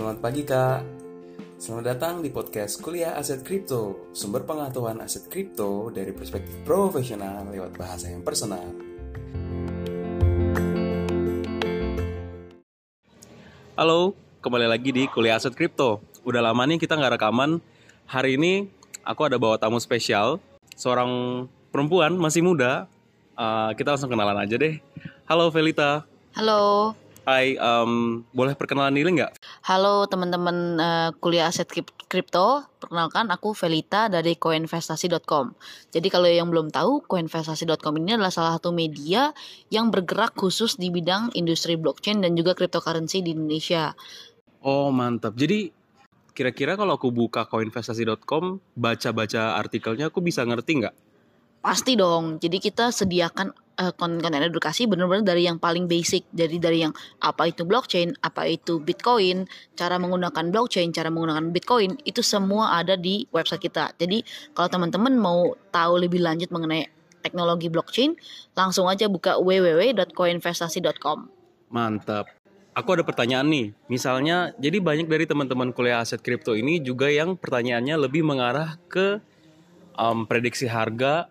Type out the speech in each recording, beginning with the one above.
Selamat pagi Kak. Selamat datang di podcast Kuliah Aset Kripto, sumber pengetahuan aset kripto dari perspektif profesional lewat bahasa yang personal. Halo, kembali lagi di Kuliah Aset Kripto. Udah lama nih kita nggak rekaman. Hari ini aku ada bawa tamu spesial, seorang perempuan masih muda. Uh, kita langsung kenalan aja deh. Halo Velita. Halo. Hai, um, boleh perkenalan diri nggak? Halo teman-teman uh, kuliah aset kripto. Perkenalkan aku Velita dari koinvestasi.com. Jadi kalau yang belum tahu, koinvestasi.com ini adalah salah satu media yang bergerak khusus di bidang industri blockchain dan juga cryptocurrency di Indonesia. Oh, mantap. Jadi kira-kira kalau aku buka koinvestasi.com, baca-baca artikelnya aku bisa ngerti nggak? Pasti dong. Jadi kita sediakan uh, konten edukasi benar-benar dari yang paling basic. Jadi dari yang apa itu blockchain, apa itu Bitcoin, cara menggunakan blockchain, cara menggunakan Bitcoin, itu semua ada di website kita. Jadi kalau teman-teman mau tahu lebih lanjut mengenai teknologi blockchain, langsung aja buka www.koinvestasi.com. Mantap. Aku ada pertanyaan nih. Misalnya, jadi banyak dari teman-teman kuliah aset kripto ini juga yang pertanyaannya lebih mengarah ke um, prediksi harga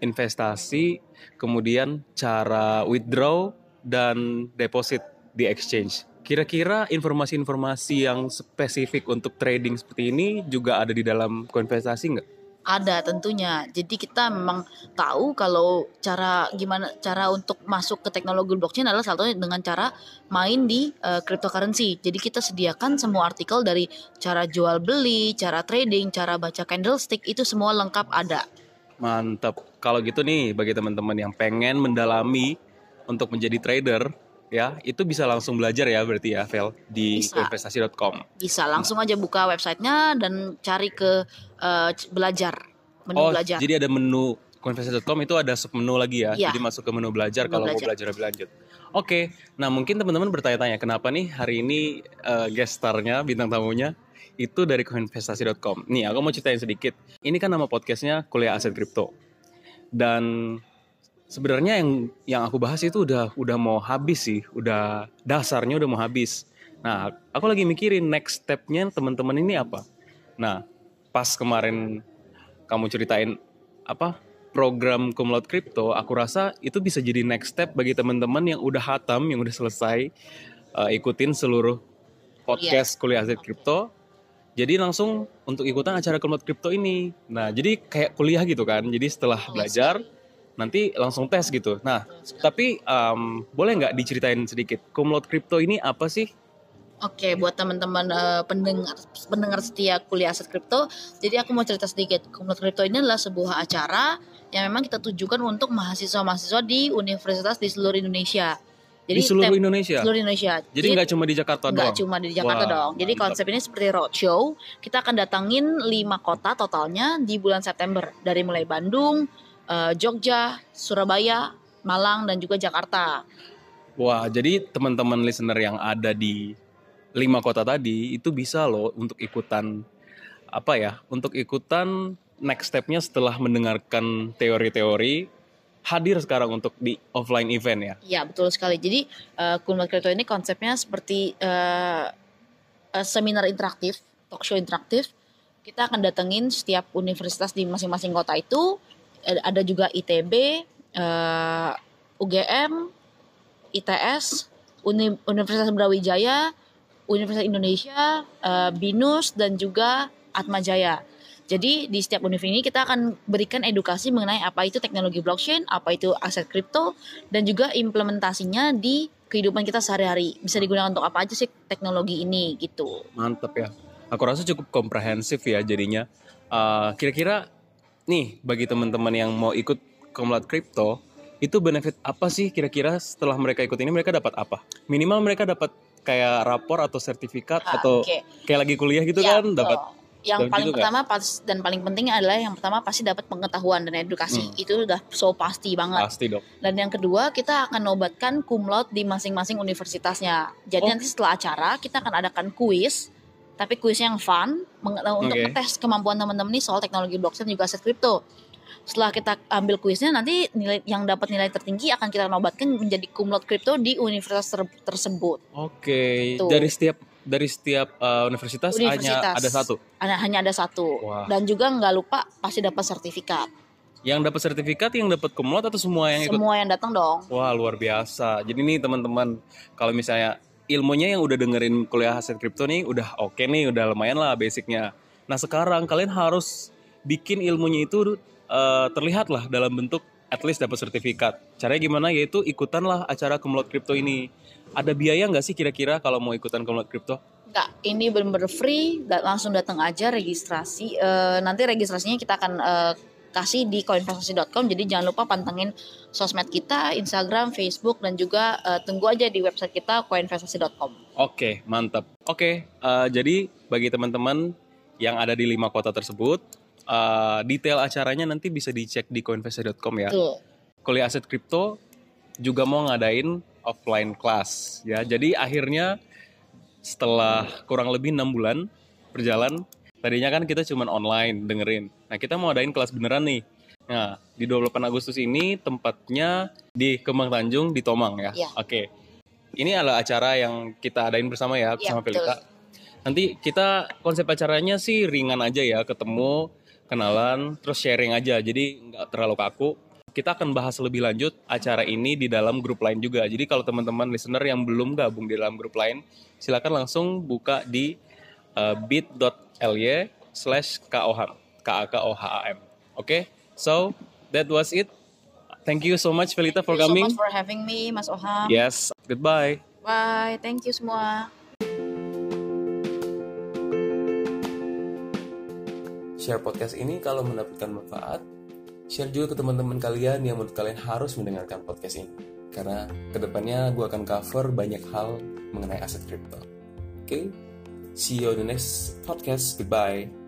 investasi, kemudian cara withdraw dan deposit di exchange. Kira-kira informasi-informasi yang spesifik untuk trading seperti ini juga ada di dalam koinvestasi nggak? Ada tentunya. Jadi kita memang tahu kalau cara gimana cara untuk masuk ke teknologi blockchain adalah salah satunya dengan cara main di uh, cryptocurrency. Jadi kita sediakan semua artikel dari cara jual beli, cara trading, cara baca candlestick itu semua lengkap ada. Mantap. Kalau gitu nih bagi teman-teman yang pengen mendalami untuk menjadi trader ya, itu bisa langsung belajar ya berarti ya Vel di investasi.com. Bisa langsung aja buka websitenya dan cari ke uh, belajar menu oh, belajar. Jadi ada menu investasi.com itu ada submenu lagi ya. ya. Jadi masuk ke menu belajar menu kalau belajar. mau belajar lebih lanjut. Oke, nah mungkin teman-teman bertanya-tanya kenapa nih hari ini uh, guest starnya bintang tamunya itu dari koinvestasi.com. Nih, aku mau ceritain sedikit. Ini kan nama podcastnya Kuliah Aset Kripto. Dan sebenarnya yang yang aku bahas itu udah udah mau habis sih, udah dasarnya udah mau habis. Nah, aku lagi mikirin next stepnya teman-teman ini apa. Nah, pas kemarin kamu ceritain apa program Kumlaut Crypto, aku rasa itu bisa jadi next step bagi teman-teman yang udah hatam, yang udah selesai uh, ikutin seluruh podcast yeah. kuliah aset kripto jadi langsung untuk ikutan acara Kumlot Crypto ini. Nah, jadi kayak kuliah gitu kan. Jadi setelah oh, belajar nanti langsung tes gitu. Nah, tapi um, boleh nggak diceritain sedikit Kumlot Crypto ini apa sih? Oke, buat teman-teman uh, pendengar pendengar setia kuliah aset kripto, jadi aku mau cerita sedikit. Kumlot Crypto ini adalah sebuah acara yang memang kita tujukan untuk mahasiswa-mahasiswa di universitas di seluruh Indonesia. Jadi di seluruh Indonesia. Seluruh Indonesia. Jadi nggak cuma di Jakarta doang. Nggak cuma di Jakarta Wah, dong. Jadi konsep ini seperti roadshow. Kita akan datangin lima kota totalnya di bulan September dari mulai Bandung, uh, Jogja, Surabaya, Malang dan juga Jakarta. Wah, jadi teman-teman listener yang ada di lima kota tadi itu bisa loh untuk ikutan apa ya? Untuk ikutan next stepnya setelah mendengarkan teori-teori hadir sekarang untuk di offline event ya? Iya betul sekali. Jadi uh, Kulmat Kreator ini konsepnya seperti uh, uh, seminar interaktif, talk show interaktif. Kita akan datengin setiap universitas di masing-masing kota itu. Ada juga ITB, uh, UGM, ITS, Uni Universitas Brawijaya, Universitas Indonesia, uh, BINUS dan juga Atmajaya. Jadi di setiap univ ini kita akan berikan edukasi mengenai apa itu teknologi blockchain, apa itu aset kripto, dan juga implementasinya di kehidupan kita sehari-hari. Bisa digunakan untuk apa aja sih teknologi ini gitu. Mantap ya. Aku rasa cukup komprehensif ya jadinya. Uh, kira-kira nih bagi teman-teman yang mau ikut Komlat Kripto, itu benefit apa sih kira-kira setelah mereka ikut ini mereka dapat apa? Minimal mereka dapat kayak rapor atau sertifikat ah, atau okay. kayak lagi kuliah gitu ya, kan dapat yang paling gitu pertama pas dan paling penting adalah yang pertama pasti dapat pengetahuan dan edukasi hmm. itu udah so pasti banget pasti dok dan yang kedua kita akan nobatkan kumlot di masing-masing universitasnya jadi oh. nanti setelah acara kita akan adakan kuis tapi kuis yang fun untuk okay. tes kemampuan teman-teman nih soal teknologi blockchain juga aset kripto setelah kita ambil kuisnya nanti nilai yang dapat nilai tertinggi akan kita nobatkan menjadi kumlot kripto di universitas ter tersebut. Oke. Okay. Dari setiap dari setiap uh, universitas, universitas hanya ada satu. Hanya hanya ada satu. Wah. Dan juga nggak lupa pasti dapat sertifikat. Yang dapat sertifikat yang dapat kumlot atau semua yang ikut? Semua yang datang dong. Wah, luar biasa. Jadi nih teman-teman, kalau misalnya ilmunya yang udah dengerin kuliah aset kripto nih udah oke okay nih, udah lumayan lah basicnya. Nah, sekarang kalian harus bikin ilmunya itu uh, terlihat lah dalam bentuk at least dapat sertifikat. Caranya gimana? Yaitu ikutanlah acara kumlot kripto ini. Ada biaya nggak sih kira-kira kalau mau ikutan kumlot kripto? Enggak, ini benar-benar free, langsung datang aja registrasi. Uh, nanti registrasinya kita akan uh, kasih di koinvestasi.com jadi jangan lupa pantengin sosmed kita Instagram Facebook dan juga uh, tunggu aja di website kita koinvestasi.com oke mantap oke eh, jadi bagi teman-teman yang ada di lima kota tersebut uh, detail acaranya nanti bisa dicek di koinvestasi.com ya Tuh. kuliah aset kripto juga mau ngadain offline class ya jadi akhirnya setelah kurang lebih enam bulan berjalan Tadinya kan kita cuma online dengerin. Nah, kita mau adain kelas beneran nih. Nah, di 28 Agustus ini tempatnya di Kembang Tanjung di Tomang ya. ya. Oke. Ini adalah acara yang kita adain bersama ya, ya sama Pelita. Nanti kita konsep acaranya sih ringan aja ya, ketemu, kenalan, terus sharing aja. Jadi nggak terlalu kaku. Kita akan bahas lebih lanjut acara ini di dalam grup lain juga. Jadi kalau teman-teman listener yang belum gabung di dalam grup lain, silakan langsung buka di uh, bit.ly slash KOHAM. K-A-K-O-H-A-M. Oke, okay? so that was it. Thank you so much Felita for coming. Thank you so much for having me, Mas Oham. Yes, goodbye. Bye, thank you semua. Share podcast ini kalau mendapatkan manfaat, share juga ke teman-teman kalian yang menurut kalian harus mendengarkan podcast ini. Karena ke depannya gue akan cover banyak hal mengenai aset kripto. Oke, okay? See you on the next podcast. Goodbye.